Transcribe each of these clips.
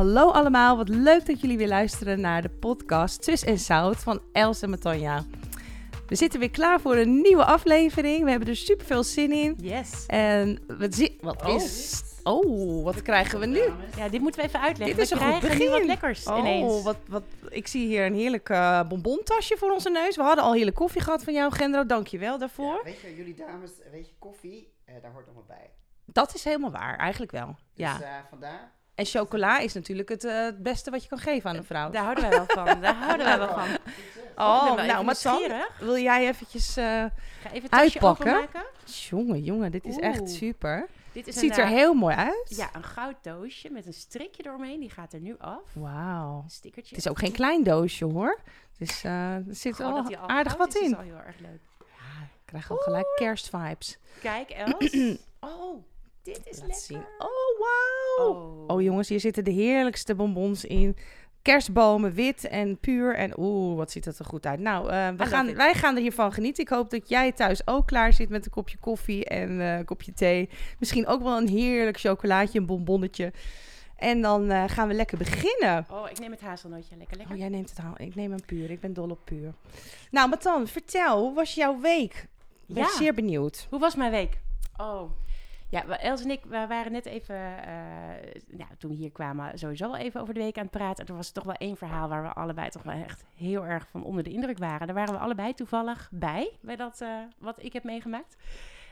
Hallo allemaal, wat leuk dat jullie weer luisteren naar de podcast Zus en Zout van Els en Matanja. We zitten weer klaar voor een nieuwe aflevering. We hebben er super veel zin in. Yes. En wat, zi- wat Oh, is... Oh, wat krijgen we nu? Ja, dit moeten we even uitleggen. Dit is we een goed krijgen nu begin. wat lekkers Oh, ineens. wat, wat, ik zie hier een heerlijk eh, bonbontasje voor onze neus. We hadden al heerlijk koffie gehad van jou, Gendro. Dank je wel daarvoor. Ja, weet je, jullie dames, weet je, koffie, eh, daar hoort allemaal bij. Dat is helemaal waar, eigenlijk wel. Dus ja. eh, vandaar. En chocola is natuurlijk het, eh, het beste wat je kan geven aan een vrouw. Daar houden wij wel van. Daar houden wij wel van. Oh, wel nou, maar Sam, wil jij eventjes... eh, Ga even Uitpakken. openmaken. jongen, jongen, dit is echt super. Dit is Ziet een, er eh, heel mooi uit. Ja, een goud doosje met een strikje doorheen. Die gaat er nu af. Wauw. Een stickertje. Het is ook geen klein doosje hoor. Dus eh, er zit al dat aardig wat is, in. is al heel erg leuk. Ik krijg al gelijk kerstvibes. Kijk, Els. oh, dit is Laat lekker. zien. Oh, wauw. Oh. Oh jongens, hier zitten de heerlijkste bonbons in. Kerstbomen, wit en puur. En oeh, wat ziet dat er goed uit. Nou, eh, we gaan, it. wij gaan er hiervan genieten. Ik hoop dat jij thuis ook klaar zit met een kopje koffie en eh, een kopje thee. Misschien ook wel een heerlijk chocolaatje, een bonbonnetje. En dan eh, gaan we lekker beginnen. Oh, ik neem het hazelnootje. Lekker, lekker. Oh, jij neemt het aan. Ik neem een puur. Ik ben dol op puur. Nou, Matan, vertel, hoe was jouw week? Ik ben Ja. zeer benieuwd. Hoe was mijn week? Oh. Ja, Els en ik we waren net even, eh, nou, toen we hier kwamen, sowieso wel even over de week aan het praten. En er was toch wel één verhaal waar we allebei toch wel echt heel erg van onder de indruk waren. Daar waren we allebei toevallig bij, bij dat eh, wat ik heb meegemaakt.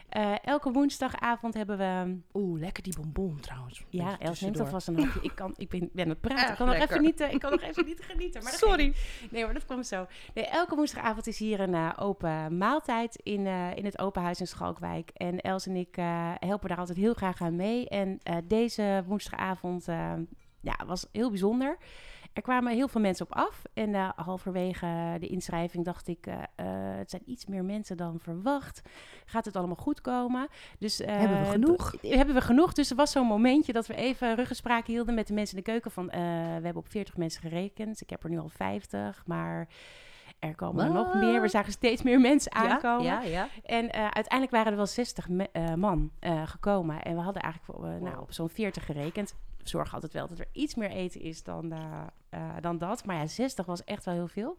Eh, elke woensdagavond hebben we... Oeh, lekker die bonbon trouwens. Ja, Els neemt alvast een hapje. Ik, kan, ik ben, ben aan het praten. Ik kan, nog even niet, eh, ik kan nog even niet genieten. Maar Sorry. Nee, maar dat kwam zo. Nee, elke woensdagavond is hier een eh, open maaltijd in, in het open huis in Schalkwijk. En Els en ik helpen daar altijd heel graag aan mee. En deze woensdagavond eh, ja, was heel bijzonder. Er kwamen heel veel mensen op af. En eh, halverwege de inschrijving dacht ik, eh, eh, het zijn iets meer mensen dan verwacht. Gaat het allemaal goed komen? Dus, Hebben we genoeg? Hebben we genoeg? Dus er was zo'n momentje dat we even ruggespraak hielden met de mensen in de keuken. Van, we hebben op 40 mensen gerekend. Ik heb er nu al 50, maar er komen er nog meer. We zagen steeds meer mensen aankomen. Ja, ja. En uiteindelijk waren er wel 60 me- eh, man gekomen. En we hadden eigenlijk nou, op zo'n 40 gerekend. We zorgen altijd wel dat er iets meer eten is dan, eh, eh, dan dat. Maar ja, 60 was echt wel heel veel.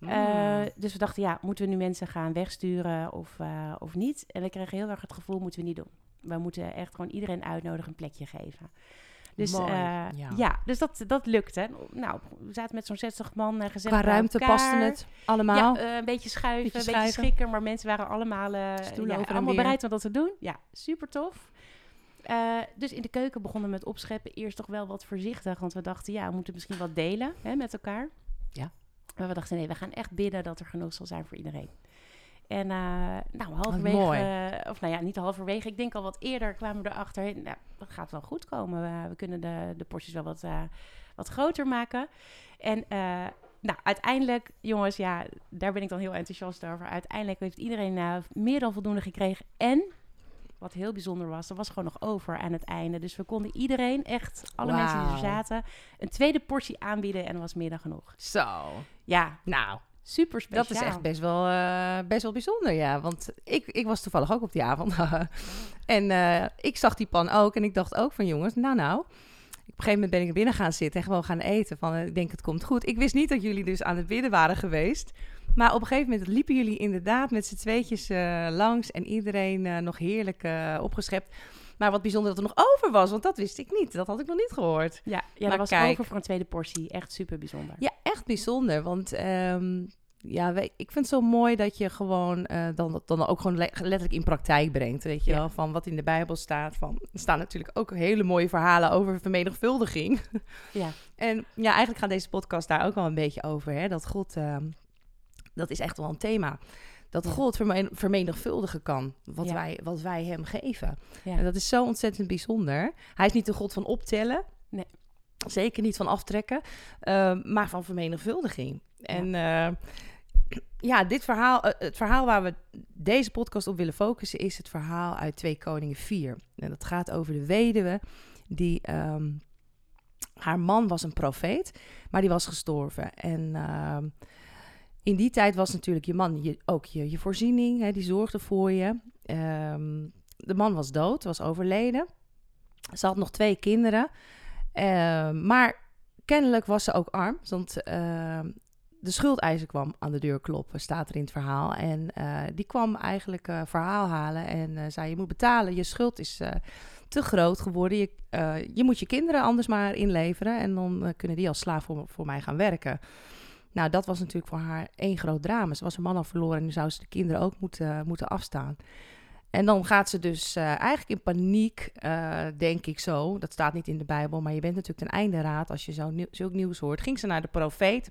Eh, Mm. dus we dachten, ja, moeten we nu mensen gaan wegsturen of, eh, of niet? En we kregen heel erg het gevoel, moeten we niet doen. We moeten echt gewoon iedereen uitnodigen, een plekje geven. Dus, Mooi, eh, ja. ja. dus dat, dat lukte. Nou, we zaten met zo'n 60 man uh, gezellig Qua ruimte paste het allemaal. Ja, eh, een beetje schuiven, Beetje een beetje schikken. Maar mensen waren allemaal, eh, ja, allemaal bereid om dat te doen. Ja, super tof. Eh, dus in de keuken begonnen we met opscheppen. Eerst toch wel wat voorzichtig. Want we dachten, ja, we moeten misschien wat delen hè, met elkaar. Ja. Maar we dachten, nee, we gaan echt bidden dat er genoeg zal zijn voor iedereen. En eh, nou, halverwege, mooi. eh, of nou ja, niet halverwege, ik denk al wat eerder kwamen we erachter. Nou, dat gaat wel goed komen. We, we kunnen de, de porties wel wat, eh, wat groter maken. En nou, uiteindelijk, jongens, ja, daar ben ik dan heel enthousiast over. Uiteindelijk heeft iedereen meer dan voldoende gekregen. En, wat heel bijzonder was, er was gewoon nog over aan het einde. Dus we konden iedereen, echt alle mensen die er zaten, een tweede portie aanbieden. En dat was meer dan genoeg. Zo. Ja, Nou, super speciaal. dat is echt best wel, eh, best wel bijzonder, ja. Want ik, ik was toevallig ook op die avond. en eh, ik zag die pan ook en ik dacht ook van jongens, nou nou. Op een gegeven moment ben ik binnen gaan zitten en gewoon gaan eten. Van, eh, ik denk, het komt goed. Ik wist niet dat jullie dus aan het bidden waren geweest. Maar op een gegeven moment liepen jullie inderdaad met z'n tweetjes eh, langs. En iedereen eh, nog heerlijk eh, opgeschept. Maar wat bijzonder dat er nog over was, want dat wist ik niet. Dat had ik nog niet gehoord. Ja, ja Maar was kijk. over voor een tweede portie. Echt super bijzonder. Ja, echt bijzonder. Want ehm, ja, ik vind het zo mooi dat je gewoon dan, dan ook gewoon le- letterlijk in praktijk brengt. Weet je Ja. wel, van wat in de Bijbel staat. Van, er staan natuurlijk ook hele mooie verhalen over vermenigvuldiging. Ja. En ja, eigenlijk gaat deze podcast daar ook wel een beetje over. Hè? Dat God, ehm, dat is echt wel een thema. Dat. God vermen- vermenigvuldigen kan, wat, Ja. wij, wat wij hem geven. Ja. En dat is zo ontzettend bijzonder. Hij is niet de God van optellen. Nee. Zeker niet van aftrekken, eh, maar van vermenigvuldiging. En eh, ja, dit verhaal, eh, het verhaal waar we deze podcast op willen focussen, is het verhaal uit 2 Koningen 4. En dat gaat over de weduwe die. ehm, haar man was een profeet, maar die was gestorven. En ehm, in die tijd was natuurlijk je man je, ook je, je voorziening, hè, die zorgde voor je. Ehm, de man was dood, was overleden. Ze had nog twee kinderen. Eh, maar kennelijk was ze ook arm, want eh, de schuldeiser kwam aan de deur kloppen, staat er in het verhaal. En eh, die kwam eigenlijk eh, verhaal halen en eh, zei: Je moet betalen, je schuld is te groot geworden. Je, je moet je kinderen anders maar inleveren en dan kunnen die als slaaf voor mij gaan werken. Nou, dat was natuurlijk voor haar één groot drama. Ze was haar man al verloren en nu zou ze de kinderen ook moeten, moeten afstaan. En dan gaat ze dus eh, eigenlijk in paniek, eh, denk ik zo. Dat staat niet in de Bijbel, maar je bent natuurlijk ten einde raad als je zo nieuw, zulk nieuws hoort. Ging ze naar de profeet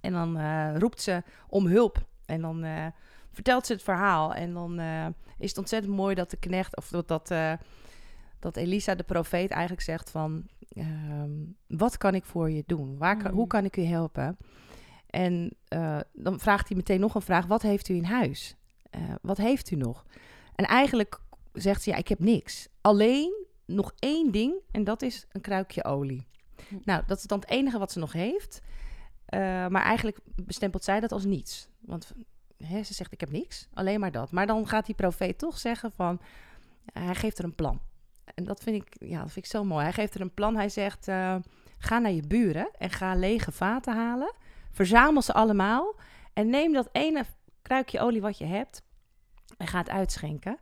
en dan eh, roept ze om hulp. En dan eh, vertelt ze het verhaal. En dan eh, is het ontzettend mooi dat de knecht, of dat, dat, eh, dat Elisa, de profeet, eigenlijk zegt van... ehm, wat kan ik voor je doen? Waar kan, Mm. Hoe kan ik u helpen? En eh, dan vraagt hij meteen nog een vraag. Wat heeft u in huis? Eh, wat heeft u nog? En eigenlijk zegt ze, ja, ik heb niks. Alleen nog één ding en dat is een kruikje olie. Hm. Nou, dat is dan het enige wat ze nog heeft. Eh, maar eigenlijk bestempelt zij dat als niets. Want hè, ze zegt, ik heb niks. Alleen maar dat. Maar dan gaat die profeet toch zeggen van... hij geeft er een plan. En dat vind ik, ja, dat vind ik zo mooi. Hij geeft er een plan. Hij zegt, ga naar je buren en ga lege vaten halen. Verzamel ze allemaal. En neem dat ene kruikje olie wat je hebt... en ga het uitschenken.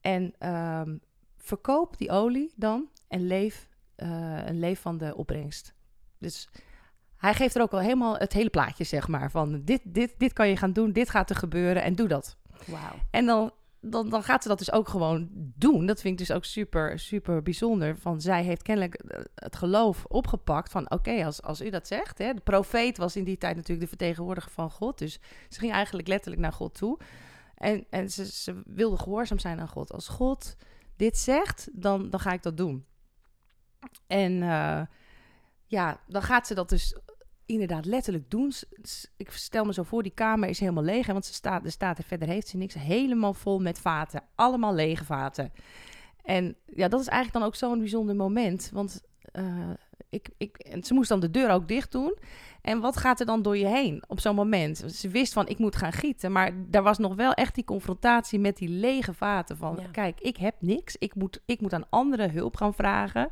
En ehm, verkoop die olie dan en leef, en leef van de opbrengst. Dus hij geeft er ook al helemaal het hele plaatje, zeg maar. Van dit, dit, dit kan je gaan doen, dit gaat er gebeuren en doe dat. Wauw. En dan, dan, dan gaat ze dat dus ook gewoon doen. Dat vind ik dus ook super, super bijzonder. Van zij heeft kennelijk eh, het geloof opgepakt van... oké, als, als u dat zegt... Hè, de profeet was in die tijd natuurlijk de vertegenwoordiger van God. Dus ze ging eigenlijk letterlijk naar God toe. En, en ze, ze wilde gehoorzaam zijn aan God. Als God dit zegt, dan, dan ga ik dat doen. En eh, ja, dan gaat ze dat dus inderdaad letterlijk doen. Ik stel me zo voor, die kamer is helemaal leeg. Hè, want ze staat, er staat er verder heeft ze niks. Helemaal vol met vaten. Allemaal lege vaten. En ja, dat is eigenlijk dan ook zo'n bijzonder moment. Want eh, ik, ik, en ze moest dan de deur ook dicht doen. En wat gaat er dan door je heen op zo'n moment? Ze wist van, ik moet gaan gieten. Maar daar was nog wel echt die confrontatie met die lege vaten. Van, Ja. kijk, ik heb niks. Ik moet, ik moet aan anderen hulp gaan vragen.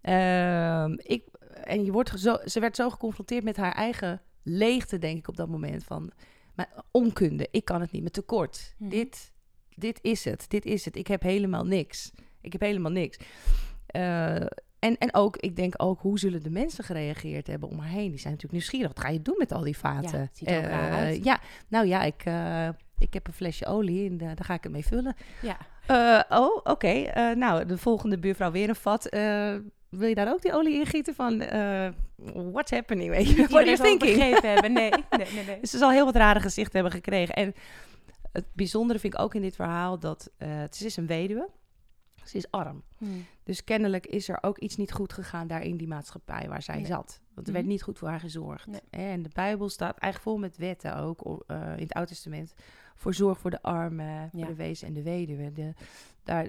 Ehm, ik, en je wordt zo, ze werd zo geconfronteerd met haar eigen leegte, denk ik, op dat moment. Van, maar onkunde, ik kan het niet, met tekort. Mhm. Dit, dit is het, dit is het. Ik heb helemaal niks. Ik heb helemaal niks. Eh, en, en ook, ik denk ook, hoe zullen de mensen gereageerd hebben om haar heen? Die zijn natuurlijk nieuwsgierig. Wat ga je doen met al die vaten? Ja, ziet er Eh, raar uit. Ja, nou ja, ik, eh, ik heb een flesje olie en daar ga ik het mee vullen. Ja. Oh, oké. Nou, de volgende buurvrouw weer een vat. Wil je daar ook die olie in gieten? Van, eh, what's happening? Weet je? What are you thinking? begrepen hebben. Nee, nee, nee. nee. Dus ze zal heel wat rare gezichten hebben gekregen. En het bijzondere vind ik ook in dit verhaal dat eh, ze is een weduwe. Ze is arm. Hmm. Dus kennelijk is er ook iets niet goed gegaan daar in die maatschappij waar zij Nee. zat. Want er werd niet goed voor haar gezorgd. Nee. En de Bijbel staat eigenlijk vol met wetten ook eh, in het Oude Testament. Voor zorg voor de armen, voor Ja. de wezen en de weduwe. De, daar,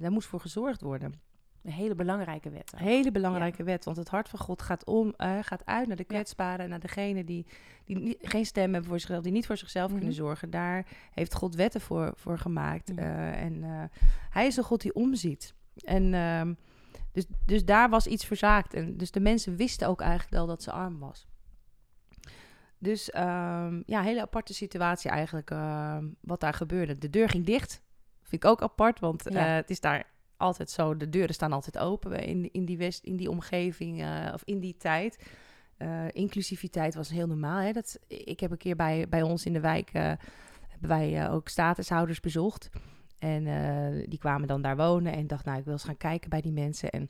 daar moest voor gezorgd worden. Een hele belangrijke wet. Een hele belangrijke wet, want het hart van God gaat, om, eh, gaat uit naar de kwetsbaren en naar degenen die, die niet- geen stem hebben voor zichzelf, die niet voor zichzelf Mhm. kunnen zorgen. Daar heeft God wetten voor, voor gemaakt. Mhm. Eh, en eh, hij is een God die omziet. En ehm, dus, dus daar was iets verzaakt. En dus de mensen wisten ook eigenlijk wel dat ze arm was. Dus ehm, ja, hele aparte situatie eigenlijk ehm, wat daar gebeurde. De deur ging dicht. Vind ik ook apart, want Ja. het is daar altijd zo. De deuren staan altijd open in, in, die, west, in die omgeving eh, of in die tijd. Eh, inclusiviteit was heel normaal. Hè? Dat, ik heb een keer bij, bij ons in de wijk... eh, hebben wij ook statushouders bezocht. En die kwamen dan daar wonen en dacht, nou, ik wil eens gaan kijken bij die mensen. En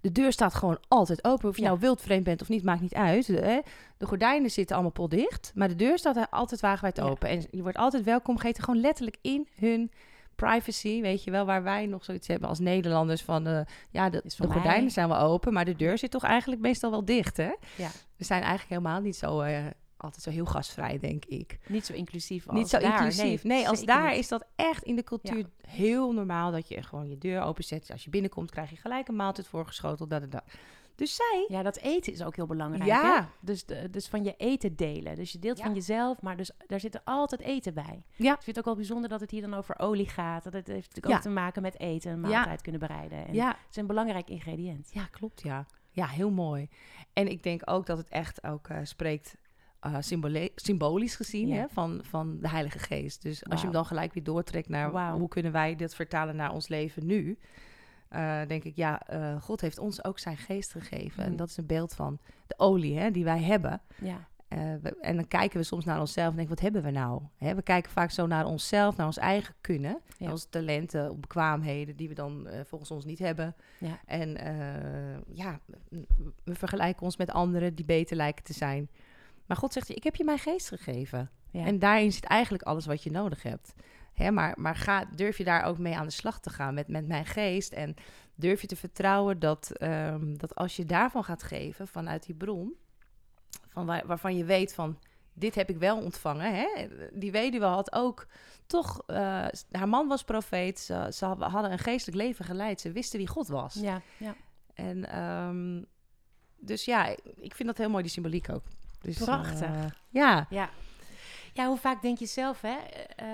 de deur staat gewoon altijd open. Of je Ja. nou wildvreemd bent of niet, maakt niet uit. De, hè. de gordijnen zitten allemaal potdicht, maar de deur staat altijd wagenwijd Ja. open. En je wordt altijd welkom geheten, gewoon letterlijk in hun privacy, weet je wel, waar wij nog zoiets hebben als Nederlanders van, eh, ja, de, Is de mij. gordijnen zijn wel open, maar de deur zit toch eigenlijk meestal wel dicht, hè? Ja. We zijn eigenlijk helemaal niet zo, eh, altijd zo heel gastvrij, denk ik. Niet zo inclusief als Niet zo daar. inclusief. Nee, als daar niet. is dat echt in de cultuur heel normaal dat je gewoon je deur openzet. Als je binnenkomt, krijg je gelijk een maaltijd voorgeschoteld. Da, da, da. Dus zij, Ja, dat eten is ook heel belangrijk. Ja. Hè? Dus, de, dus van je eten delen. Dus je deelt Ja. van jezelf, maar dus, daar zit er altijd eten bij. Ja. Ik vind het ook wel bijzonder dat het hier dan over olie gaat. Dat het heeft natuurlijk Ja. ook te maken met eten, een maaltijd kunnen bereiden. En ja, Het is een belangrijk ingrediënt. ja, klopt, ja. Ja, heel mooi. En ik denk ook dat het echt ook eh, spreekt eh, symbole- symbolisch gezien hè, van, van de Heilige Geest. Dus als je hem dan gelijk weer doortrekt naar Wauw. hoe kunnen wij dit vertalen naar ons leven nu, eh, denk ik, ja, eh, God heeft ons ook zijn geest gegeven. En Mhm. dat is een beeld van de olie hè, die wij hebben. Ja, Eh, we- en dan kijken we soms naar onszelf en denken, wat hebben we nou? Hè, we kijken vaak zo naar onszelf, naar ons eigen kunnen. Ja. naar Onze talenten, bekwaamheden die we dan volgens ons niet hebben. ja. En ja, we vergelijken ons met anderen die beter lijken te zijn. Maar God zegt, ik heb je mijn geest gegeven. ja. En daarin zit eigenlijk alles wat je nodig hebt. Hè, maar maar ga, durf je daar ook mee aan de slag te gaan met, met mijn geest? En durf je te vertrouwen dat, ehm, dat als je daarvan gaat geven, vanuit die bron, van waar, waarvan je weet van, dit heb ik wel ontvangen. Hè? Die weduwe had ook toch, eh, haar man was profeet, ze, ze hadden een geestelijk leven geleid, ze wisten wie God was. ja, ja. En ehm, dus ja, ik- ik vind dat heel mooi, die symboliek ook. Dus, Prachtig. eh, ja, Ja. ja, hoe vaak denk je zelf, hè? eh,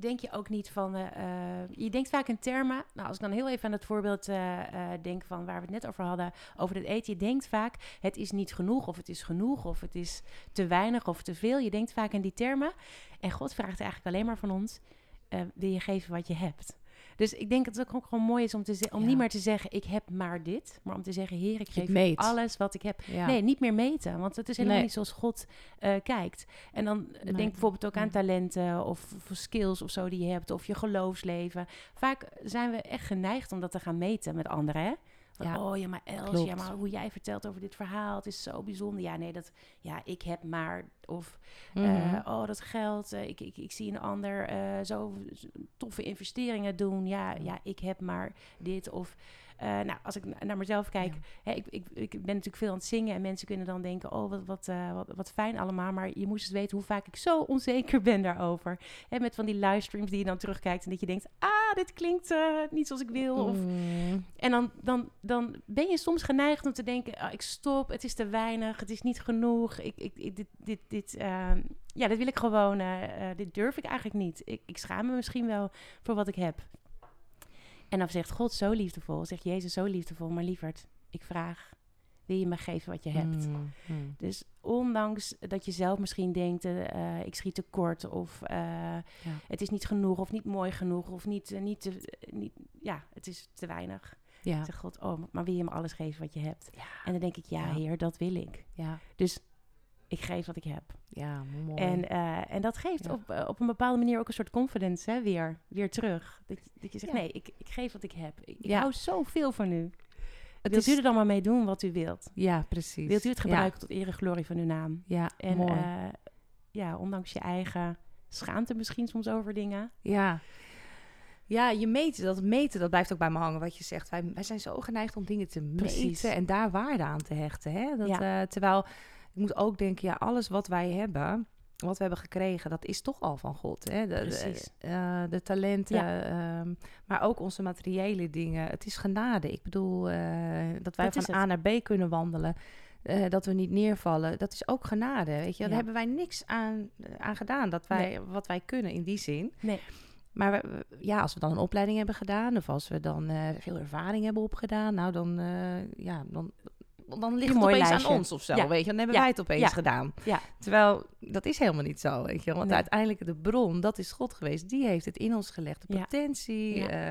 denk je ook niet van... eh, eh, je denkt vaak in termen... Nou, als ik dan heel even aan het voorbeeld eh, denk van waar we het net over hadden... over het eten. Je denkt vaak, het is niet genoeg of het is genoeg... of het is te weinig of te veel. Je denkt vaak in die termen. En God vraagt eigenlijk alleen maar van ons... wil je geven wat je hebt? Dus ik denk dat het ook gewoon mooi is om, te om Ja. niet meer te zeggen... ik heb maar dit, maar om te zeggen... Heer, ik geef meet. alles wat ik heb. ja. Nee, niet meer meten. Want het is helemaal Nee. niet zoals God eh, kijkt. En dan eh, Nee. denk bijvoorbeeld ook aan talenten of, of skills of zo die je hebt. Of je geloofsleven. Vaak zijn we echt geneigd om dat te gaan meten met anderen. Hè? Van, Ja, oh ja, maar Els, klopt. ja, maar hoe jij vertelt over dit verhaal, het is zo bijzonder. Ja, nee, dat, ja, ik heb maar. Of, Mhm. eh, oh, dat geld, eh, ik, ik, ik zie een ander eh, zo toffe investeringen doen. Ja, ja, ik heb maar dit. Of, eh, nou, als ik na- naar mezelf kijk, Ja. Hè, ik, ik, ik ben natuurlijk veel aan het zingen en mensen kunnen dan denken, oh, wat, wat, eh, wat, wat fijn allemaal. Maar je moest eens weten hoe vaak ik zo onzeker ben daarover. Hè, met van die livestreams die je dan terugkijkt en dat je denkt, ah, dit klinkt eh, niet zoals ik wil. Of, Mm. en dan, dan, dan ben je soms geneigd om te denken, ah, ik stop, het is te weinig, het is niet genoeg. Ik, ik, ik- dit, dit, dit, ehm, ja, dit wil ik gewoon, dit durf ik eigenlijk niet. Ik, ik schaam me misschien wel voor wat ik heb. En dan zegt God zo liefdevol, zegt Jezus zo liefdevol, maar lieverd, ik vraag, wil je me geven wat je hebt? Mm, mm. Dus ondanks dat je zelf misschien denkt, eh, eh, ik schiet tekort of eh, het is niet genoeg of niet mooi genoeg of niet, niet, te, niet, ja, het is te weinig. Ja, Zegt God, oh, maar wil je me alles geven wat je hebt? Ja. En dan denk ik, ja, Ja. heer, dat wil ik. ja, Dus ik geef wat ik heb. ja, mooi. En, eh, en dat geeft Ja. op, eh, op een bepaalde manier ook een soort confidence, hè, weer, weer terug. Dat, dat je zegt, Ja. nee, ik, ik geef wat ik heb. Ik, ik Ja. hou zoveel van u. het Wilt is, u er dan maar mee doen wat u wilt? ja, precies. Wilt u het gebruiken tot eer en glorie van uw naam? Ja, En mooi. eh, ja, ondanks je eigen schaamte misschien soms over dingen. Ja. Ja, je meten, dat meten, dat blijft ook bij me hangen wat je zegt. Wij, wij zijn zo geneigd om dingen te Precies. meten en daar waarde aan te hechten. Hè? Dat, Ja. terwijl, ik moet ook denken, ja, alles wat wij hebben, wat we hebben gekregen, dat is toch al van God. Hè? De, de, eh, de talenten, ehm, maar ook onze materiële dingen. Het is genade. Ik bedoel, eh, dat wij Dat van. A naar B kunnen wandelen. eh, dat we niet neervallen, dat is ook genade. Weet je, Ja. daar hebben wij niks aan, aan gedaan. Dat wij, wat wij kunnen in die zin. Nee. Maar we- ja, als we dan een opleiding hebben gedaan, of als we dan veel ervaring hebben opgedaan, nou dan, ja, dan, dan ligt het opeens lijstje. aan ons of zo, Ja. weet je. Dan hebben Ja. wij het opeens Ja. gedaan. Ja. Terwijl dat is helemaal niet zo, weet je. Want Nee. uiteindelijk de bron, dat is God geweest. Die heeft het in ons gelegd, de potentie. Eh,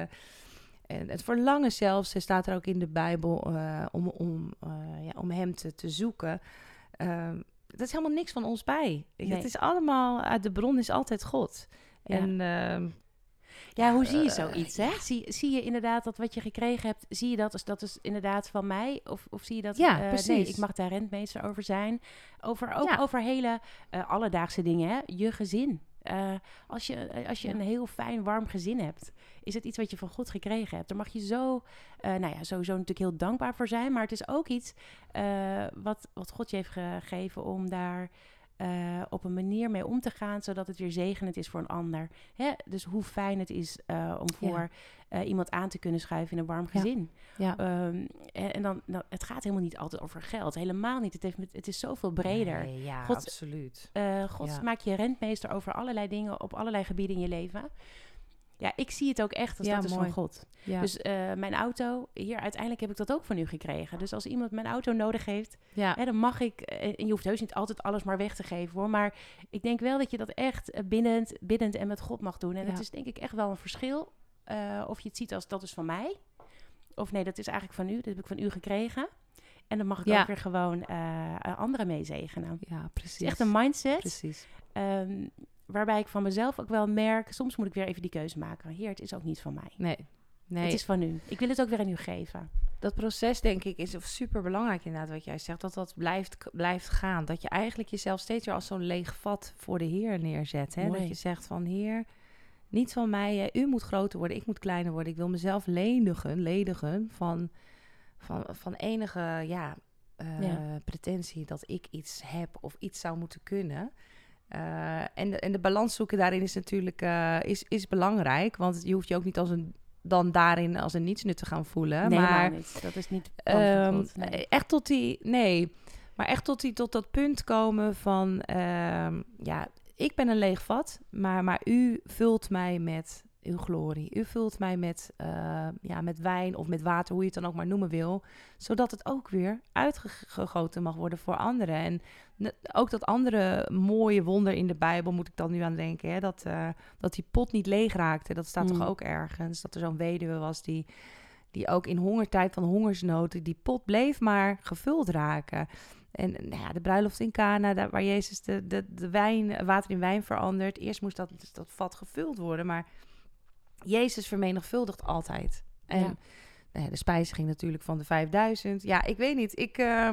en het verlangen zelfs, er staat er ook in de Bijbel, eh, om, om, eh, ja, om hem te, te zoeken. Ehm, dat is helemaal niks van ons bij. Nee. Het is allemaal, uit de bron is altijd God. En ehm, Ja, hoe zie je Eh, zoiets? Hè? Zie, zie je inderdaad dat wat je gekregen hebt, zie je dat als dat is inderdaad van mij? Of, of zie je dat, Ja, eh, nee, precies. ik mag daar rentmeester over zijn. Over, ook Ja. over hele eh, alledaagse dingen, hè? je gezin. Als je, als je een heel fijn, warm gezin hebt, is het iets wat je van God gekregen hebt. Daar mag je zo, nou ja, sowieso natuurlijk heel dankbaar voor zijn. Maar het is ook iets wat, wat God je heeft gegeven om daar eh, op een manier mee om te gaan, zodat het weer zegenend is voor een ander. Hè? Dus hoe fijn het is eh, om Ja. voor eh, iemand aan te kunnen schuiven in een warm gezin. Ja. Ehm, en en dan, nou, het gaat helemaal niet altijd over geld. Helemaal niet. Het, heeft met, het is zoveel breder. Nee, ja, God- absoluut. God maakt je rentmeester over allerlei dingen op allerlei gebieden in je leven. Ja, ik zie het ook echt als Ja, dat is mooi. van God. Ja. Dus eh, mijn auto, hier uiteindelijk heb ik dat ook van u gekregen. Dus als iemand mijn auto nodig heeft, ja. hè, dan mag ik. eh, En je hoeft heus niet altijd alles maar weg te geven hoor. Maar ik denk wel dat je dat echt eh, binnend, biddend en met God mag doen. En het is denk ik echt wel een verschil. of je het ziet als dat is van mij. Of nee, dat is eigenlijk van u. Dat heb ik van u gekregen. En dan mag ik ook weer gewoon eh, anderen mee zegenen. ja, precies. Het is echt een mindset. Precies. Ehm, waarbij ik van mezelf ook wel merk, soms moet ik weer even die keuze maken. Heer, het is ook niet van mij. Nee. Nee, Het is van u. Ik wil het ook weer aan u geven. dat proces denk ik is super belangrijk inderdaad wat jij zegt. Dat dat blijft, blijft gaan. Dat je eigenlijk jezelf steeds weer als zo'n leeg vat voor de Heer neerzet. Hè? Mooi. Dat je zegt van Heer, niet van mij. hè. U moet groter worden, ik moet kleiner worden. Ik wil mezelf lenigen, ledigen van, van, van enige ja, eh, Ja. pretentie dat ik iets heb of iets zou moeten kunnen. Eh, en, de, en de balans zoeken daarin is natuurlijk eh, is, is belangrijk. Want je hoeft je ook niet als een, dan daarin als een nietsnut te gaan voelen. nee, maar niet. Dat is niet God, nee. Echt tot die, nee, maar echt tot die tot dat punt komen van, ehm, ja, ik ben een leeg vat, maar, maar u vult mij met uw glorie. U vult mij met, eh, ja, met wijn of met water, hoe je het dan ook maar noemen wil, zodat het ook weer uitgegoten mag worden voor anderen. En ook dat andere mooie wonder in de Bijbel moet ik dan nu aan denken, hè, dat, eh, dat die pot niet leeg raakte. Dat staat Mm. toch ook ergens, dat er zo'n weduwe was die die ook in hongertijd van hongersnood, die pot bleef maar gevuld raken. En nou ja, de bruiloft in Cana, daar, waar Jezus de, de, de wijn, water in wijn verandert. Eerst moest dat, dat vat gevuld worden, maar Jezus vermenigvuldigt altijd. En Ja. nou ja, de spijziging natuurlijk van de 5000. Ja, ik weet niet. Ik, eh,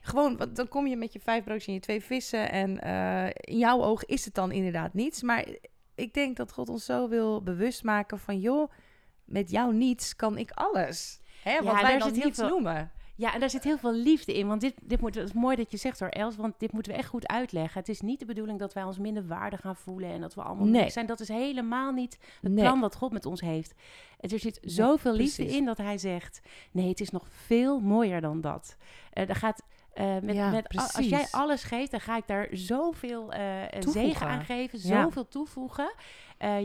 gewoon, want dan kom je met je vijf broodjes en je twee vissen. En eh, in jouw ogen is het dan inderdaad niets. Maar ik denk dat God ons zo wil bewust maken van... joh, met jou niets kan ik alles. Hè, Ja, wat wij dan zit heel niets veel- noemen. Ja, en daar zit heel veel liefde in. Want dit, dit moet, het is mooi dat je zegt hoor, Els. Want dit moeten we echt goed uitleggen. Het is niet de bedoeling dat wij ons minder waardig gaan voelen. En dat we allemaal Nee. zijn. Dat is helemaal niet het Nee. plan wat God met ons heeft. En er zit zoveel liefde in dat hij zegt... Nee, het is nog veel mooier dan dat. Eh er gaat... eh, met, Ja, met, a- als jij alles geeft, dan ga ik daar zoveel Toevoegen. zegen aan geven, Ja. zoveel toevoegen.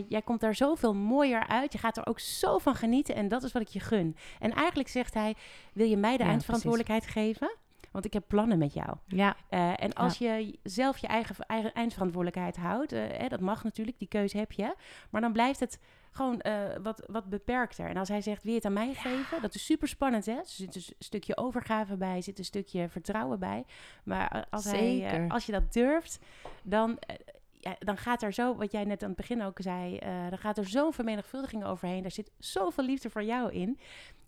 Jij komt daar zoveel mooier uit. Je gaat er ook zo van genieten en dat is wat ik je gun. En eigenlijk zegt hij, wil je mij de Ja, eindverantwoordelijkheid geven? Want ik heb plannen met jou. Ja, en als je zelf je eigen, eigen eindverantwoordelijkheid houdt, hè, dat mag natuurlijk, die keuze heb je. Maar dan blijft het gewoon eh, wat, wat beperkter. En als hij zegt, wil je het aan mij geven? Dat is super spannend, hè? Er zit een s- stukje overgave bij, er zit een stukje vertrouwen bij. Maar als, hij, eh, als je dat durft, dan... eh, ja, dan gaat er zo, wat jij net aan het begin ook zei, dan gaat er zo'n vermenigvuldiging overheen. Daar zit zoveel liefde voor jou in.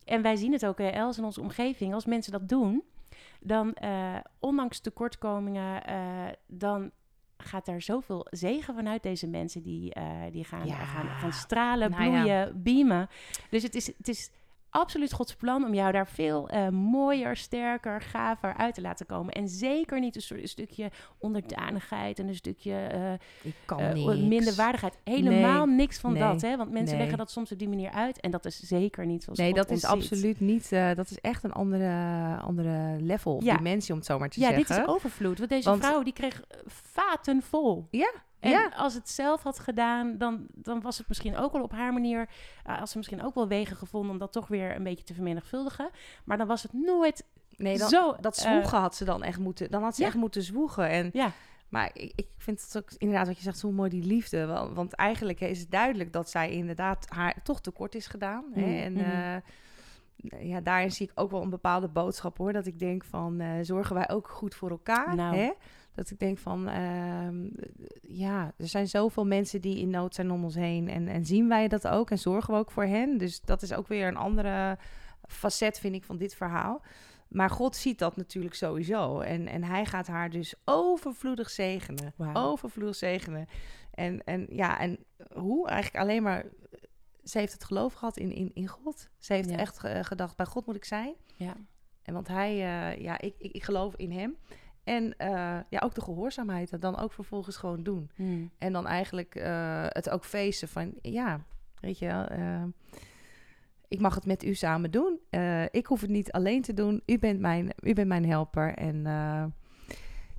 En wij zien het ook, Els, in onze omgeving. Als mensen dat doen, dan, ondanks tekortkomingen, dan gaat er zoveel zegen vanuit deze mensen die, eh, die gaan, Ja. gaan, gaan stralen, Nou bloeien, beamen. Dus het is, het is absoluut Gods plan om jou daar veel eh, mooier, sterker, gaver uit te laten komen. En zeker niet een, soort, een stukje onderdanigheid en een stukje eh, ik kan eh, niks. minder waardigheid. Helemaal niks van Nee. dat. Hè? Want mensen Nee. leggen dat soms op die manier uit. En dat is zeker niet zoals Nee, God dat is ziet. absoluut niet. dat is echt een andere, andere level of Ja. dimensie, om het zo maar te Ja, zeggen. dit is overvloed. Want deze Want- vrouw die kreeg vaten vol. Ja, En ja. als het zelf had gedaan, dan, dan was het misschien ook wel op haar manier... Uh, als ze misschien ook wel wegen gevonden om dat toch weer een beetje te vermenigvuldigen. Maar dan was het nooit Nee, dan, zo... dat eh, zwoegen had ze dan echt moeten. Dan had ze ja. echt moeten zwoegen. En, Ja. Maar ik, ik vind het ook inderdaad wat je zegt zo mooi die liefde. Want, want eigenlijk is het duidelijk dat zij inderdaad haar toch tekort is gedaan. Hè? Mhm, En mhm. eh, ja, daarin zie ik ook wel een bepaalde boodschap hoor. Dat ik denk van eh, zorgen wij ook goed voor elkaar. Nou. Hè? Dat ik denk van ehm, ja, er zijn zoveel mensen die in nood zijn om ons heen. En, en zien wij dat ook en zorgen we ook voor hen. Dus dat is ook weer een andere facet, vind ik, van dit verhaal. Maar God ziet dat natuurlijk sowieso. En, en hij gaat haar dus overvloedig zegenen. Overvloedig zegenen. En, en ja, en hoe? Eigenlijk alleen maar... Ze heeft het geloof gehad in, in, in God. Ze heeft Ja. echt gedacht, bij God moet ik zijn. Ja. En want hij, eh, ja, ik, ik, ik geloof in hem. En eh, ja, ook de gehoorzaamheid. En dan ook vervolgens gewoon doen. Hmm. En dan eigenlijk eh, het ook feesten van, ja, weet je wel, eh, ik mag het met u samen doen. Ik hoef het niet alleen te doen. U bent mijn, u bent mijn helper. En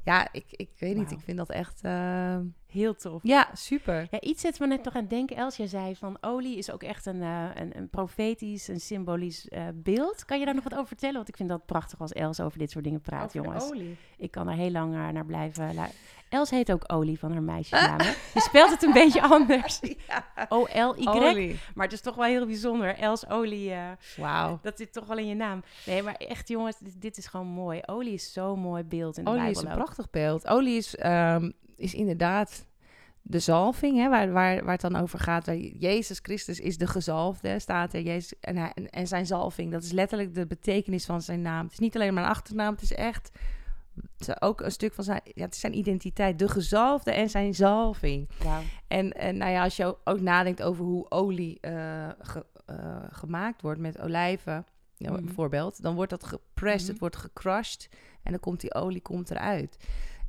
ja, ik, ik weet niet, ik vind dat echt, eh, Heel tof. ja, super. Ja, iets zet me net nog aan het denken. Els, jij zei van olie is ook echt een, eh, een, een profetisch, een symbolisch eh, beeld. Kan je daar nog wat over vertellen? Want ik vind dat prachtig als Els over dit soort dingen praat, jongens. olie. Ik kan er heel lang eh, naar blijven luisteren. Els heet ook Olie van haar meisjesnaam. hè? Je speelt het een beetje anders. O-L-Y. Maar het is toch wel heel bijzonder. Els Olie, eh, Wauw. dat zit toch wel in je naam. Nee, maar echt jongens, dit, dit is gewoon mooi. Olie is zo'n mooi beeld in de Olie Bijbel is een ook. prachtig beeld. Olie is, ehm, is inderdaad de zalving, hè, waar, waar, waar het dan over gaat. Jezus Christus is de gezalfde, staat er. Jezus, en, hij, en, zijn zalving, dat is letterlijk de betekenis van zijn naam. Het is niet alleen maar een achternaam, het is echt ook een stuk van zijn, ja, het is zijn identiteit. De gezalfde en zijn zalving. En, en nou ja, als je ook nadenkt over hoe olie eh, ge- eh, gemaakt wordt met olijven, Mhm. bijvoorbeeld, dan wordt dat gepressed, Mhm. het wordt gecrushed en dan komt die olie komt eruit.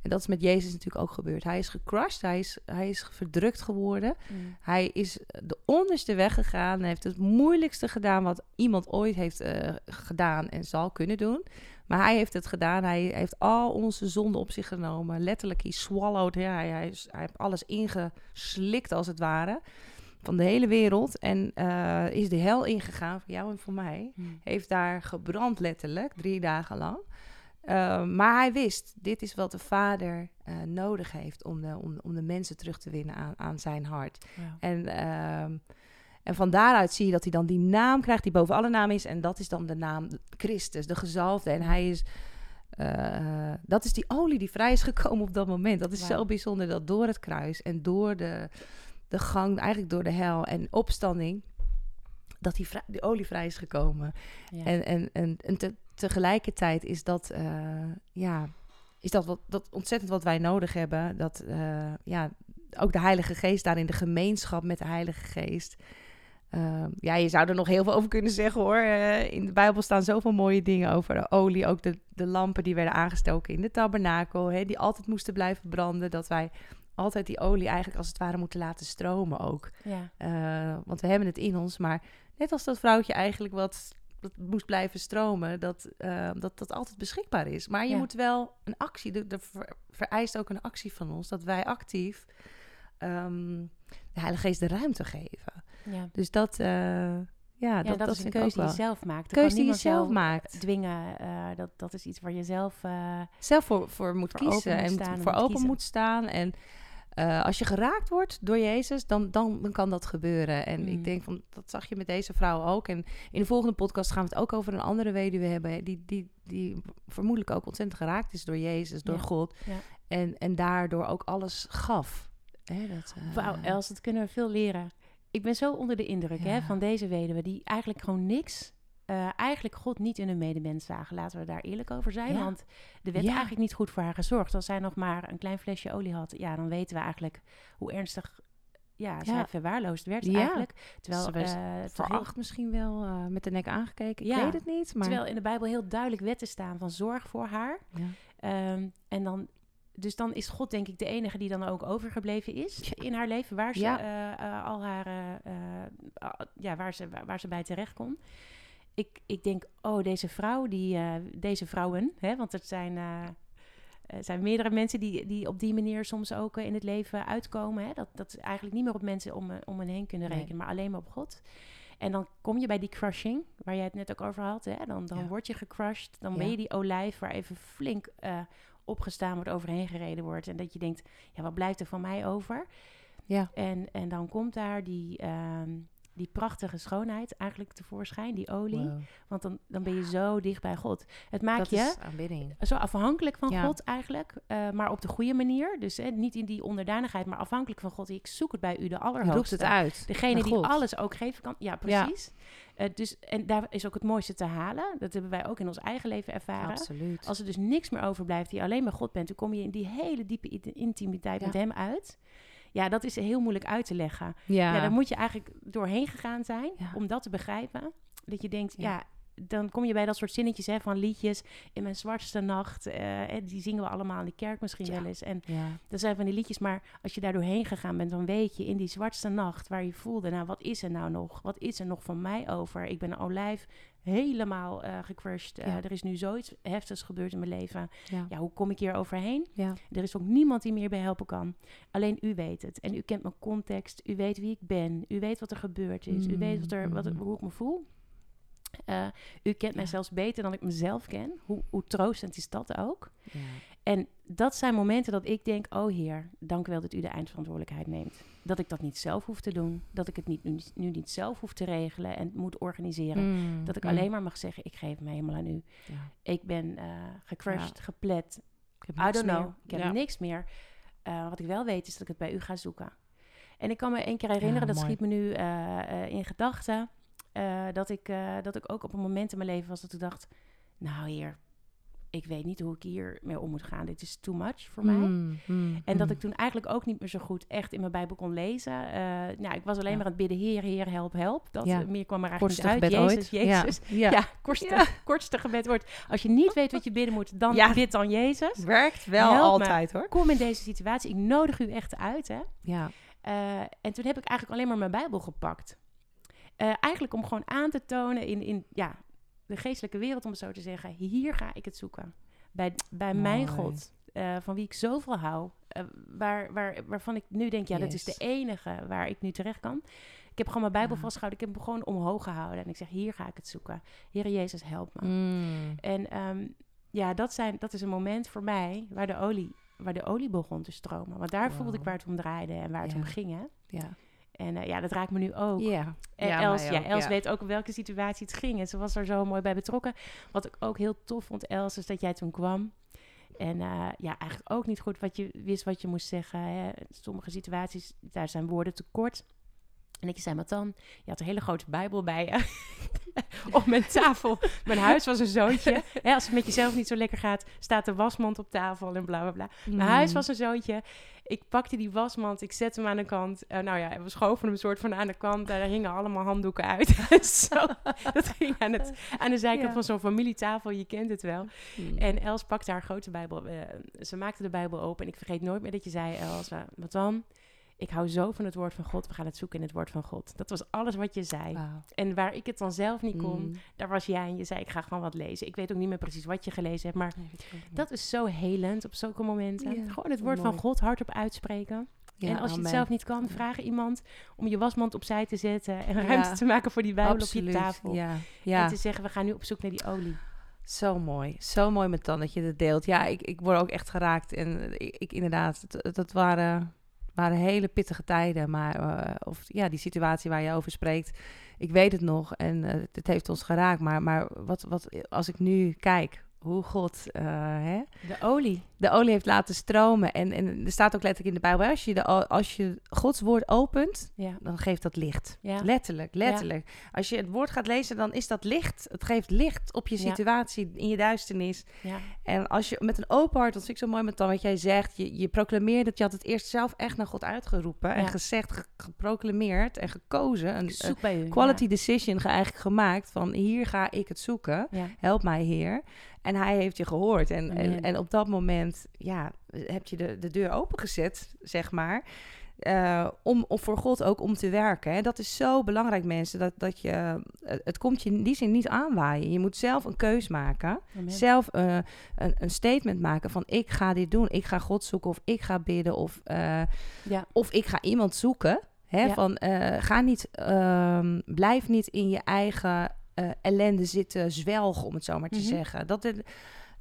En dat is met Jezus natuurlijk ook gebeurd. Hij is gecrushed, hij is, hij is verdrukt geworden. Mm. Hij is de onderste weg gegaan. Hij heeft het moeilijkste gedaan wat iemand ooit heeft eh, gedaan en zal kunnen doen. Maar hij heeft het gedaan. Hij heeft al onze zonden op zich genomen. Letterlijk, hij swallowed. Ja, hij, hij, heeft alles ingeslikt als het ware. Van de hele wereld. En eh, is de hel ingegaan voor jou en voor mij. Mm. Heeft daar gebrand letterlijk, drie dagen lang. Uh, maar hij wist, dit is wat de vader uh, nodig heeft om de, om, om de mensen terug te winnen aan, aan zijn hart. Wauw. En, uh, en van daaruit zie je dat hij dan die naam krijgt die boven alle namen is. En dat is dan de naam Christus, de gezalfde. En hij is, uh, dat is die olie die vrij is gekomen op dat moment. Dat is wow. zo bijzonder dat door het kruis en door de, de gang, eigenlijk door de hel en opstanding, dat die, die olie vrij is gekomen. Ja. En, en, en, en te, tegelijkertijd is dat, uh, ja, is dat, wat, dat ontzettend wat wij nodig hebben. Dat, uh, ja, ook de Heilige Geest daarin, de gemeenschap met de Heilige Geest. Uh, ja, je zou er nog heel veel over kunnen zeggen hoor. Uh, in de Bijbel staan zoveel mooie dingen over de olie. Ook de, de lampen die werden aangestoken in de tabernakel. Hè, die altijd moesten blijven branden. Dat wij altijd die olie eigenlijk als het ware moeten laten stromen ook. Ja. Uh, want we hebben het in ons. Maar net als dat vrouwtje eigenlijk wat moest blijven stromen, dat, uh, dat dat altijd beschikbaar is. Maar je Ja. moet wel een actie, er ver, vereist ook een actie van ons, dat wij actief um, de Heilige Geest de ruimte geven. Ja. Dus dat, uh, ja, ja, dat, dat, is een keuze die je zelf maakt. Keuze die je zelf jou maakt. dwingen. eh, dat, dat is iets waar je zelf... eh, Zelf voor, voor moet Voor kiezen moet en en voor moet open kiezen. moet staan. En als je geraakt wordt door Jezus, dan, dan, dan kan dat gebeuren. En Mm. ik denk van, dat zag je met deze vrouw ook. En in de volgende podcast gaan we het ook over een andere weduwe hebben, die, die, die vermoedelijk ook ontzettend geraakt is door Jezus, door Ja. God. Ja. En, en daardoor ook alles gaf. Hè, dat, Wauw, Els, dat kunnen we veel leren. Ik ben zo onder de indruk hè, van deze weduwe, die eigenlijk gewoon niks... eh, eigenlijk God niet in een medemens zagen. Laten we daar eerlijk over zijn. Ja. Want er werd Ja. eigenlijk niet goed voor haar gezorgd. Als zij nog maar een klein flesje olie had, ja, dan weten we eigenlijk hoe ernstig ja, zij verwaarloosd werd Ja. eigenlijk. Terwijl, Ze werd eh, veracht misschien wel uh, met de nek aangekeken. Ja. Ik weet het niet, maar... terwijl in de Bijbel heel duidelijk wetten staan van zorg voor haar. Ehm, en dan, dus dan is God denk ik de enige die dan ook overgebleven is Ja. in haar leven, waar ze Ja. eh, eh, al haar, eh, ja, waar ze, waar, waar ze bij terecht kon. Ik, ik denk, oh, deze vrouw, die, deze vrouwen, hè, want het zijn, er zijn meerdere mensen die, die op die manier soms ook in het leven uitkomen. Hè, dat, dat ze eigenlijk niet meer op mensen om, om hen heen kunnen Nee. rekenen, maar alleen maar op God. En dan kom je bij die crushing, waar jij het net ook over had. Hè? Dan, dan Ja. word je gecrushed. Dan ben je die olijf waar even flink opgestaan wordt, overheen gereden wordt. En dat je denkt, ja, wat blijft er van mij over? Ja. En, en dan komt daar die, ehm, die prachtige schoonheid eigenlijk tevoorschijn, die olie. Wow. Want dan, dan ben je zo dicht bij God. Het maakt Dat je aanbidding. zo afhankelijk van Ja. God eigenlijk, eh, maar op de goede manier. Dus hè, niet in die onderdanigheid, maar afhankelijk van God. Ik zoek het bij u, de Je allerhoogste. roept het uit. Degene die alles ook geven kan. Ja, precies. Eh, dus, en daar is ook het mooiste te halen. Dat hebben wij ook in ons eigen leven ervaren. Absoluut. Als er dus niks meer overblijft, die alleen maar God bent, dan kom je in die hele diepe intimiteit Ja. met Hem uit. Ja, dat is heel moeilijk uit te leggen. ja. Ja, daar moet je eigenlijk doorheen gegaan zijn Ja. om dat te begrijpen. Dat je denkt, Ja. Dan kom je bij dat soort zinnetjes hè, van liedjes. In mijn zwartste nacht, eh, die zingen we allemaal in de kerk misschien Ja. wel eens. En Ja. dat zijn van die liedjes, maar als je daar doorheen gegaan bent, dan weet je in die zwartste nacht waar je voelde, nou wat is er nou nog? Wat is er nog van mij over? Ik ben een olijf helemaal eh gecrushed. Eh, Ja. er is nu zoiets heftigs gebeurd in mijn leven. Ja. Ja, hoe kom ik hier overheen? Ja. Er is ook niemand die meer bij helpen kan. Alleen u weet het. En u kent mijn context. U weet wie ik ben. U weet wat er gebeurd is. U weet wat er, wat, Mm. hoe ik me voel. Eh, u kent mij Ja. zelfs beter dan ik mezelf ken. Hoe, hoe troostend is dat ook? Ja. En dat zijn momenten dat ik denk: Oh Heer, dank u wel dat u de eindverantwoordelijkheid neemt. Dat ik dat niet zelf hoef te doen. Dat ik het niet, nu, nu niet zelf hoef te regelen en moet organiseren. Mm, Dat ik mm. alleen maar mag zeggen: Ik geef me helemaal aan u. Ja. Ik ben eh gecrushed, geplet, Ik heb I don't know. meer. Ik heb niks meer. Eh, wat ik wel weet is dat ik het bij u ga zoeken. En ik kan me één keer herinneren, dat mooi. schiet me nu in gedachten, eh, dat, ik, eh, dat ik ook op een moment in mijn leven was dat ik dacht, nou hier, ik weet niet hoe ik hier mee om moet gaan. Dit is too much voor mij. Mm, mm, En dat mm. ik toen eigenlijk ook niet meer zo goed echt in mijn Bijbel kon lezen. Eh, nou, ik was alleen Ja. maar aan het bidden, Heer, Heer, help, help. Dat Ja. meer kwam er eigenlijk niet uit. Jezus, ooit. Jezus. Ja. Kortste, kortste gebed wordt. Als je niet weet wat je bidden moet, dan bid dan Jezus. Werkt wel Help me. altijd hoor. Kom in deze situatie. Ik nodig u echt uit. Hè? Ja. En toen heb ik eigenlijk alleen maar mijn Bijbel gepakt. Eh, eigenlijk om gewoon aan te tonen in, in ja, de geestelijke wereld, om het zo te zeggen. Hier ga ik het zoeken. Bij, bij mijn. God, eh, van wie ik zoveel hou. eh, waar, waar, waarvan ik nu denk, ja, dat is de enige waar ik nu terecht kan. Ik heb gewoon mijn Bijbel Ja. vastgehouden. Ik heb hem gewoon omhoog gehouden. En ik zeg, hier ga ik het zoeken. Heer Jezus, help me. Mm. En ehm, ja, dat, zijn, dat is een moment voor mij waar de olie, waar de olie begon te stromen. Want daar voelde ik Wow. waar het om draaide en waar het Ja. om ging. Hè? Ja. En eh, ja, dat raakt me nu ook. En Ja, Els, ja, ook, Els ja. weet ook welke situatie het ging. En ze was er zo mooi bij betrokken. Wat ik ook heel tof vond, Els, is dat jij toen kwam. En eh, ja, eigenlijk ook niet goed wat je wist wat je moest zeggen. Hè. Sommige situaties, daar zijn woorden te kort. En ik zei, maar dan, je had een hele grote Bijbel bij je. op mijn tafel. Mijn huis was een zoontje. Als het met jezelf niet zo lekker gaat, staat de wasmand op tafel en bla bla bla. Mijn huis Mm. was een zoontje. Ik pakte die wasmand, ik zette hem aan de kant. Eh, nou ja, we schoven hem soort van aan de kant. Daar hingen allemaal handdoeken uit. Zo, dat ging aan, het, aan de zijkant Ja. van zo'n familietafel, je kent het wel. Mm. En Els pakte haar grote Bijbel. eh, ze maakte de Bijbel open. En ik vergeet nooit meer dat je zei, Els, eh, wat dan? Ik hou zo van het woord van God. We gaan het zoeken in het woord van God. Dat was alles wat je zei. En waar ik het dan zelf niet kon, Mm. daar was jij en je zei, ik ga gewoon wat lezen. Ik weet ook niet meer precies wat je gelezen hebt, maar Nee, dat is zo helend op zulke momenten. Gewoon het woord van. God hardop uitspreken. Ja, en als je amen. het zelf niet kan, vraag iemand om je wasmand opzij te zetten en ruimte Ja. te maken voor die Bijbel op je tafel. Ja. Ja. En te zeggen, we gaan nu op zoek naar die olie. Zo mooi. Zo mooi met dan dat je dat deelt. Ja, ik, ik word ook echt geraakt. En ik, ik inderdaad, dat, dat waren, waren hele pittige tijden. Maar, eh, of ja, die situatie waar je over spreekt. Ik weet het nog en eh, het heeft ons geraakt. Maar, maar wat, wat, als ik nu kijk hoe God eh, hè, De olie. de olie heeft laten stromen. En, en er staat ook letterlijk in de Bijbel, als je, de, als je Gods woord opent, Ja. dan geeft dat licht. Ja. Letterlijk, letterlijk. Als je het woord gaat lezen, dan is dat licht. Het geeft licht op je situatie, in je duisternis. En als je met een open hart, dat vind ik zo mooi met dan wat jij zegt, je, je proclameert dat je had het eerst zelf echt naar God uitgeroepen en gezegd, ge- geproclameerd en gekozen. Een, u. quality decision ge- eigenlijk gemaakt van hier ga ik het zoeken. Help mij, Heer. En hij heeft je gehoord. En, en, Amen. en op dat moment, ja, heb je de, de deur opengezet, zeg maar. eh, om, om voor God ook om te werken. Hè. Dat is zo belangrijk, mensen. Dat, dat je, eh, het komt je in die zin niet aanwaaien. Je moet zelf een keus maken. Amen. Zelf eh, een, een statement maken van ik ga dit doen. Ik ga God zoeken of ik ga bidden of, Ja. of ik ga iemand zoeken. Hè, Ja. Van ga niet, ehm, blijf niet in je eigen eh, ellende zitten zwelgen, om het zo maar te Mhm. zeggen. Dat het,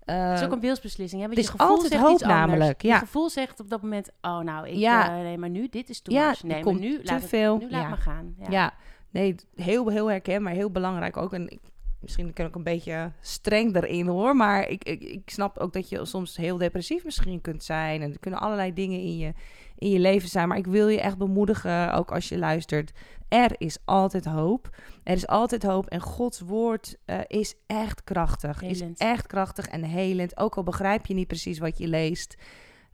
Het is eh, ook een wilsbesplissing. Hè? Want het je is gevoel altijd zegt hoop iets namelijk, Je ja. gevoel zegt op dat moment, oh nou, ik, Ja. eh, nee, maar nu, dit is too Ja, Nee, maar nu, te laat het, veel. nu laat Ja. me gaan. Ja. Ja, nee, heel, heel herkenbaar, heel belangrijk ook. En ik, misschien kan ik een beetje streng erin hoor, maar ik, ik, ik snap ook dat je soms heel depressief misschien kunt zijn. En er kunnen allerlei dingen in je, in je leven zijn. Maar ik wil je echt bemoedigen, ook als je luistert. Er is altijd hoop. Er is altijd hoop. En Gods woord eh, is echt krachtig. Helend. Is echt krachtig en helend. Ook al begrijp je niet precies wat je leest.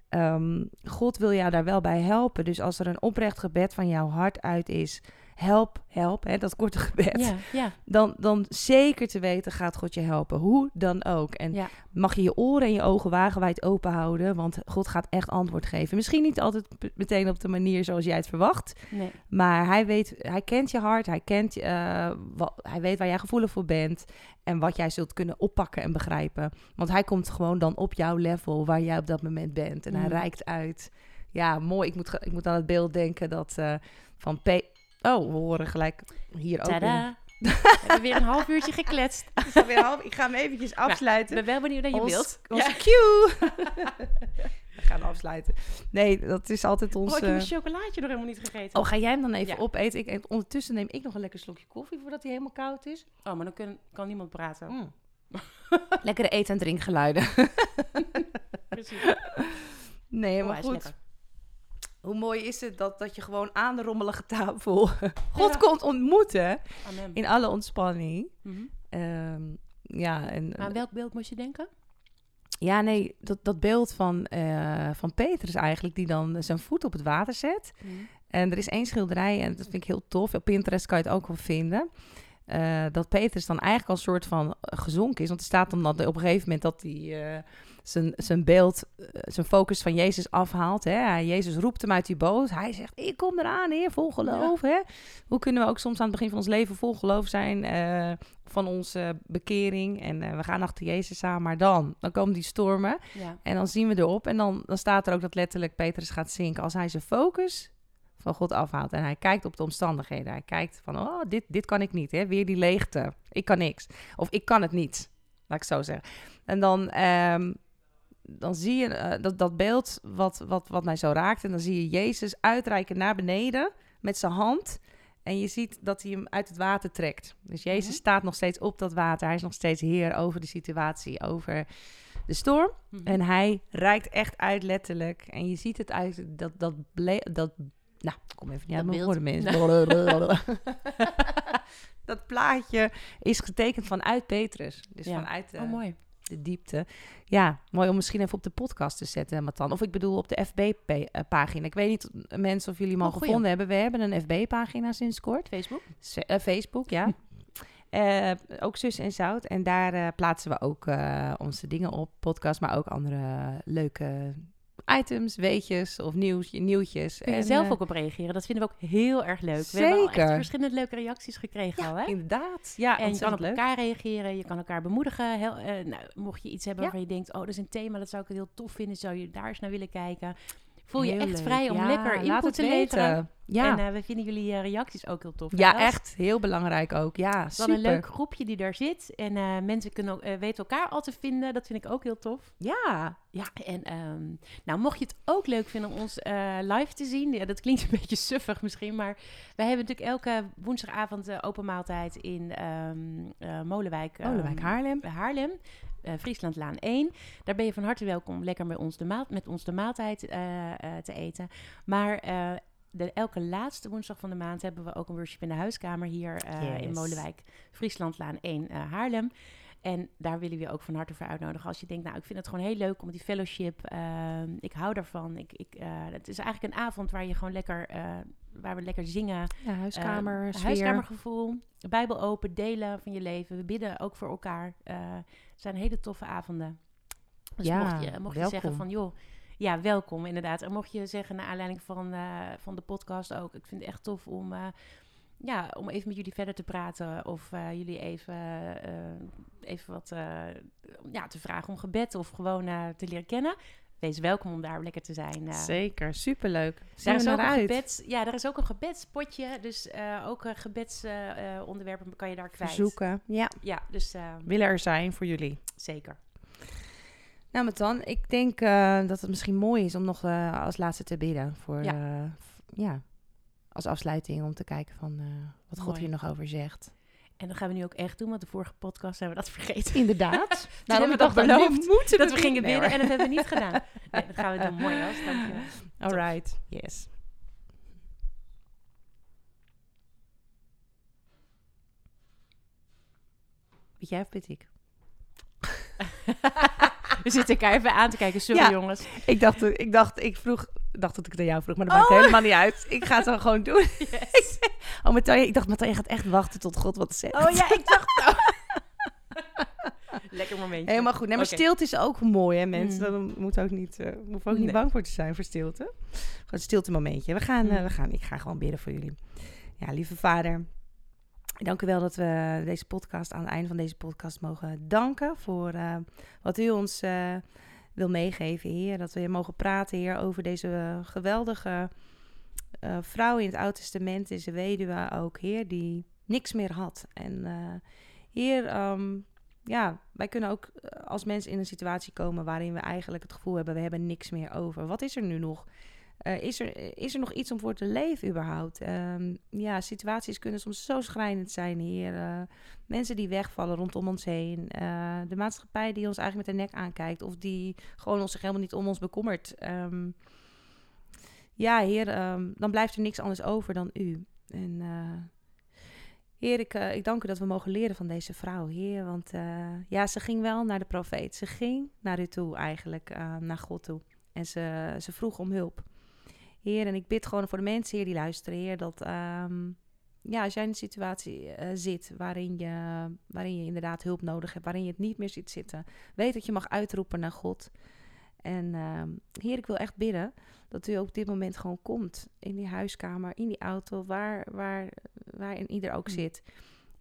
Ehm, God wil jou daar wel bij helpen. Dus als er een oprecht gebed van jouw hart uit is, help, help, hè, dat korte gebed. Ja, ja. Dan, dan zeker te weten gaat God je helpen. Hoe dan ook. En Ja. mag je je oren en je ogen wagenwijd open houden. Want God gaat echt antwoord geven. Misschien niet altijd meteen op de manier zoals jij het verwacht. Nee. Maar hij weet, hij kent je hart. Hij, kent, je, eh, wat, hij weet waar jij gevoelig voor bent. En wat jij zult kunnen oppakken en begrijpen. Want hij komt gewoon dan op jouw level waar jij op dat moment bent. En hij Mm. reikt uit. Ja, mooi. Ik moet, ik moet aan het beeld denken dat eh, van P. Oh, we horen gelijk hier ook. in. Tada! We hebben weer een half uurtje gekletst. Alweer half. Ik ga hem eventjes Ik afsluiten. ben wel benieuwd naar je Ons- beeld. Onze cue. We gaan afsluiten. Nee, dat is altijd Oh, ons... ik heb mijn chocolaatje nog helemaal niet gegeten. Oh, ga jij hem dan even Ja. opeten? Ik, en ondertussen neem ik nog een lekker slokje koffie voordat hij helemaal koud is. Oh, maar dan kun- kan niemand praten. Mm. Lekkere eten- en drinkgeluiden. Precies. Nee, Oh, maar goed. lekker. Hoe mooi is het dat, dat je gewoon aan de rommelige tafel God Ja. komt ontmoeten Amen. in alle ontspanning. Mhm. Ehm, ja, en, Maar aan welk beeld moest je denken? ja, nee, dat, dat beeld van, eh, van Petrus eigenlijk, die dan zijn voet op het water zet. En er is één schilderij, en dat vind ik heel tof. Op Pinterest kan je het ook wel vinden. eh, dat Petrus dan eigenlijk al een soort van gezonken is. Want er staat dan dat op een gegeven moment dat hij eh, zijn, zijn beeld, eh, zijn focus van Jezus afhaalt. Hè? Jezus roept hem uit die boot. Hij zegt, ik kom eraan, heer, vol geloof. Hè? Hoe kunnen we ook soms aan het begin van ons leven vol geloof zijn eh, van onze bekering. En eh, we gaan achter Jezus aan. Maar dan, dan komen die stormen. Ja. En dan zien we erop. En dan, dan staat er ook dat letterlijk Petrus gaat zinken. Als hij zijn focus van God afhaalt. En hij kijkt op de omstandigheden. Hij kijkt van, oh, dit, dit kan ik niet. Hè? Weer die leegte. Ik kan niks. Of ik kan het niet. Laat ik zo zeggen. En dan, ehm, dan zie je eh, dat, dat beeld wat, wat, wat mij zo raakt. En dan zie je Jezus uitreiken naar beneden met zijn hand. En je ziet dat hij hem uit het water trekt. Dus Jezus Mhm. staat nog steeds op dat water. Hij is nog steeds heer over de situatie, over de storm. Mhm. En hij reikt echt uit letterlijk. En je ziet het uit dat dat dat nou, ik kom even niet uit mijn woorden, mensen. dat plaatje is getekend vanuit Petrus. Dus Ja. vanuit Oh, mooi. De diepte. Ja, mooi om misschien even op de podcast te zetten, Matan. Of ik bedoel op de FB-pagina. Ik weet niet, mensen, of jullie hem al Oh, gevonden hebben. We hebben een FB-pagina sinds kort. Facebook? Eh, Facebook, ja. Eh, ook Zus en Zout. En daar eh, plaatsen we ook onze dingen op. Podcast, maar ook andere leuke items, weetjes of nieuws, nieuwtjes. Kun je En, zelf eh, ook op reageren. Dat vinden we ook heel erg leuk. We hebben al echt Zeker. verschillende leuke reacties gekregen al, hè? Inderdaad. Ja, En je kan op leuk. elkaar reageren, je kan elkaar bemoedigen. Heel, eh, nou, mocht je iets hebben Ja. waarvan je denkt, oh, dat is een thema, dat zou ik heel tof vinden, zou je daar eens naar willen kijken. Voel je Heel echt leuk. vrij om Ja, lekker input te leveren. weten. Ja, En eh, we vinden jullie eh, reacties ook heel tof. ja echt. Heel belangrijk ook. Ja, Dan super. een leuk groepje die daar zit. En eh, mensen kunnen ook, weten elkaar al te vinden. Dat vind ik ook heel tof. Ja, ja. En ehm, nou, mocht je het ook leuk vinden om ons live te zien. Ja, dat klinkt een beetje suffig misschien. Maar wij hebben natuurlijk elke woensdagavond open maaltijd in eh, Molenwijk. ehm, Molenwijk, Haarlem. Haarlem. Eh, Frieslandlaan 1. Daar ben je van harte welkom om lekker met ons de, maal, met ons de maaltijd eh, eh, te eten. Maar de, elke laatste woensdag van de maand hebben we ook een worship in de huiskamer hier in. Molenwijk, Frieslandlaan 1, eh, Haarlem. En daar willen we je ook van harte voor uitnodigen. Als je denkt, nou, ik vind het gewoon heel leuk om die fellowship. ehm, ik hou daarvan. Ik, ik, het is eigenlijk een avond waar je gewoon lekker, waar we lekker zingen. ja huiskamer, Eh, sfeer. huiskamergevoel, Bijbel open, delen van je leven. We bidden ook voor elkaar. Eh, het zijn hele toffe avonden. Dus Ja, mocht je, mocht je zeggen van, joh, ja, welkom inderdaad. En mocht je zeggen, naar aanleiding van, eh, van de podcast ook, ik vind het echt tof om, ja, om even met jullie verder te praten. Of jullie even, even wat ja, te vragen om gebed of gewoon te leren kennen. Wees welkom om daar lekker te zijn. eh. Zeker, superleuk. Zien Daar is, ook een uit. gebeds, ja, daar is ook een gebedspotje. Dus eh, ook uh, gebedsonderwerpen kan je daar kwijt. Verzoeken. Ja, Ja, dus eh, willen er zijn voor jullie. zeker. Nou, Matan, ik denk dat het misschien mooi is om nog als laatste te bidden. Voor, Ja. ja. als afsluiting om te kijken van wat God hier nog over zegt. En dat gaan we nu ook echt doen, want de vorige podcast hebben we dat vergeten. Inderdaad. Toen hebben we nu beloofd moeten dat we gingen Nee, hoor. en dat hebben we niet gedaan. Nee, dat gaan we doen. Mooi, Els. Dankjewel. All right, yes. Weet jij of weet ik? We zitten elkaar even aan te kijken. Sorry, Ja. jongens. Ik dacht, ik dacht, ik vroeg dacht dat ik het aan jou vroeg, maar dat maakt helemaal niet uit. Ik ga het dan gewoon doen. Yes. Oh, Matthijs, ik dacht, Matthijs gaat echt wachten tot God wat zegt. Oh ja, ik dacht. Lekker momentje. Helemaal goed. Nee, maar stilte is ook mooi, hè, mensen. Mm. Dan moet ook niet, eh moet ook niet Nee. bang voor te zijn voor stilte. Gewoon een stilte momentje. We gaan, eh, Mm. we gaan, ik ga gewoon bidden voor jullie. Ja, lieve vader. Dank u wel dat we deze podcast aan het einde van deze podcast mogen danken voor eh, wat u ons wil meegeven, Heer. Dat we mogen praten, Heer, over deze eh, geweldige eh, vrouw in het Oude Testament, deze weduwe ook, Heer, die niks meer had. En eh, Heer, ehm, ja, wij kunnen ook als mensen in een situatie komen waarin we eigenlijk het gevoel hebben, we hebben niks meer over. Wat is er nu nog? Eh, is, er, is er nog iets om voor te leven überhaupt? Ehm, ja, situaties kunnen soms zo schrijnend zijn hier. Eh, mensen die wegvallen rondom ons heen. Eh, de maatschappij die ons eigenlijk met de nek aankijkt. Of die gewoon ons zich helemaal niet om ons bekommert. Ehm, ja, heer, ehm, dan blijft er niks anders over dan u. En eh, heer, ik, eh, ik dank u dat we mogen leren van deze vrouw, heer. Want eh, ja, ze ging wel naar de profeet. Ze ging naar u toe eigenlijk, eh, naar God toe. En ze, ze vroeg om hulp. Heer, en ik bid gewoon voor de mensen hier die luisteren, Heer, dat ehm, ja, als jij in een situatie eh, zit waarin je, waarin je inderdaad hulp nodig hebt, waarin je het niet meer ziet zitten, weet dat je mag uitroepen naar God. En ehm, Heer, ik wil echt bidden dat u op dit moment gewoon komt in die huiskamer, in die auto, waar, waar, waarin ieder ook Mm. zit.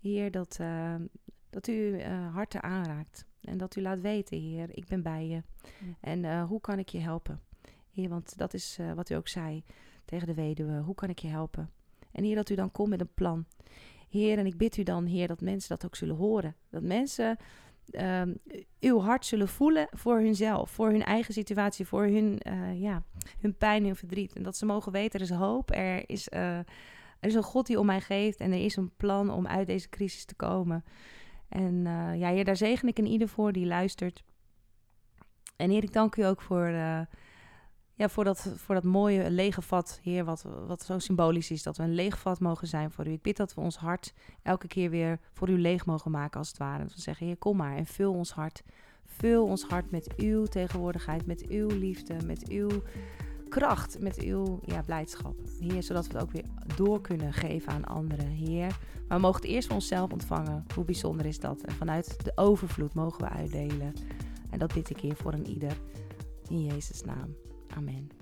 Heer, dat, ehm, dat u eh, harten aanraakt en dat u laat weten, Heer, ik ben bij je. Mm. En eh, hoe kan ik je helpen? Want dat is eh, wat u ook zei tegen de weduwe. Hoe kan ik je helpen? En Heer, dat u dan komt met een plan. Heer, en ik bid u dan, Heer, dat mensen dat ook zullen horen. Dat mensen ehm, uw hart zullen voelen voor hunzelf, voor hun eigen situatie, voor hun, eh, ja, hun pijn, hun verdriet. En dat ze mogen weten, er is hoop, er is, eh, er is een God die om mij geeft en er is een plan om uit deze crisis te komen. En ja, Heer, daar zegen ik in ieder voor die luistert. En Heer, ik dank u ook voor, ja, voor, dat, voor dat mooie lege vat, Heer, wat, wat zo symbolisch is. Dat we een leeg vat mogen zijn voor u. Ik bid dat we ons hart elke keer weer voor u leeg mogen maken, als het ware. Dat we zeggen, Heer, kom maar en vul ons hart. Vul ons hart met uw tegenwoordigheid, met uw liefde, met uw kracht, met uw ja, blijdschap. Heer, zodat we het ook weer door kunnen geven aan anderen, Heer. Maar we mogen het eerst voor onszelf ontvangen. Hoe bijzonder is dat? En vanuit de overvloed mogen we uitdelen. En dat bid ik, Heer, voor een ieder. In Jezus' naam. Amen.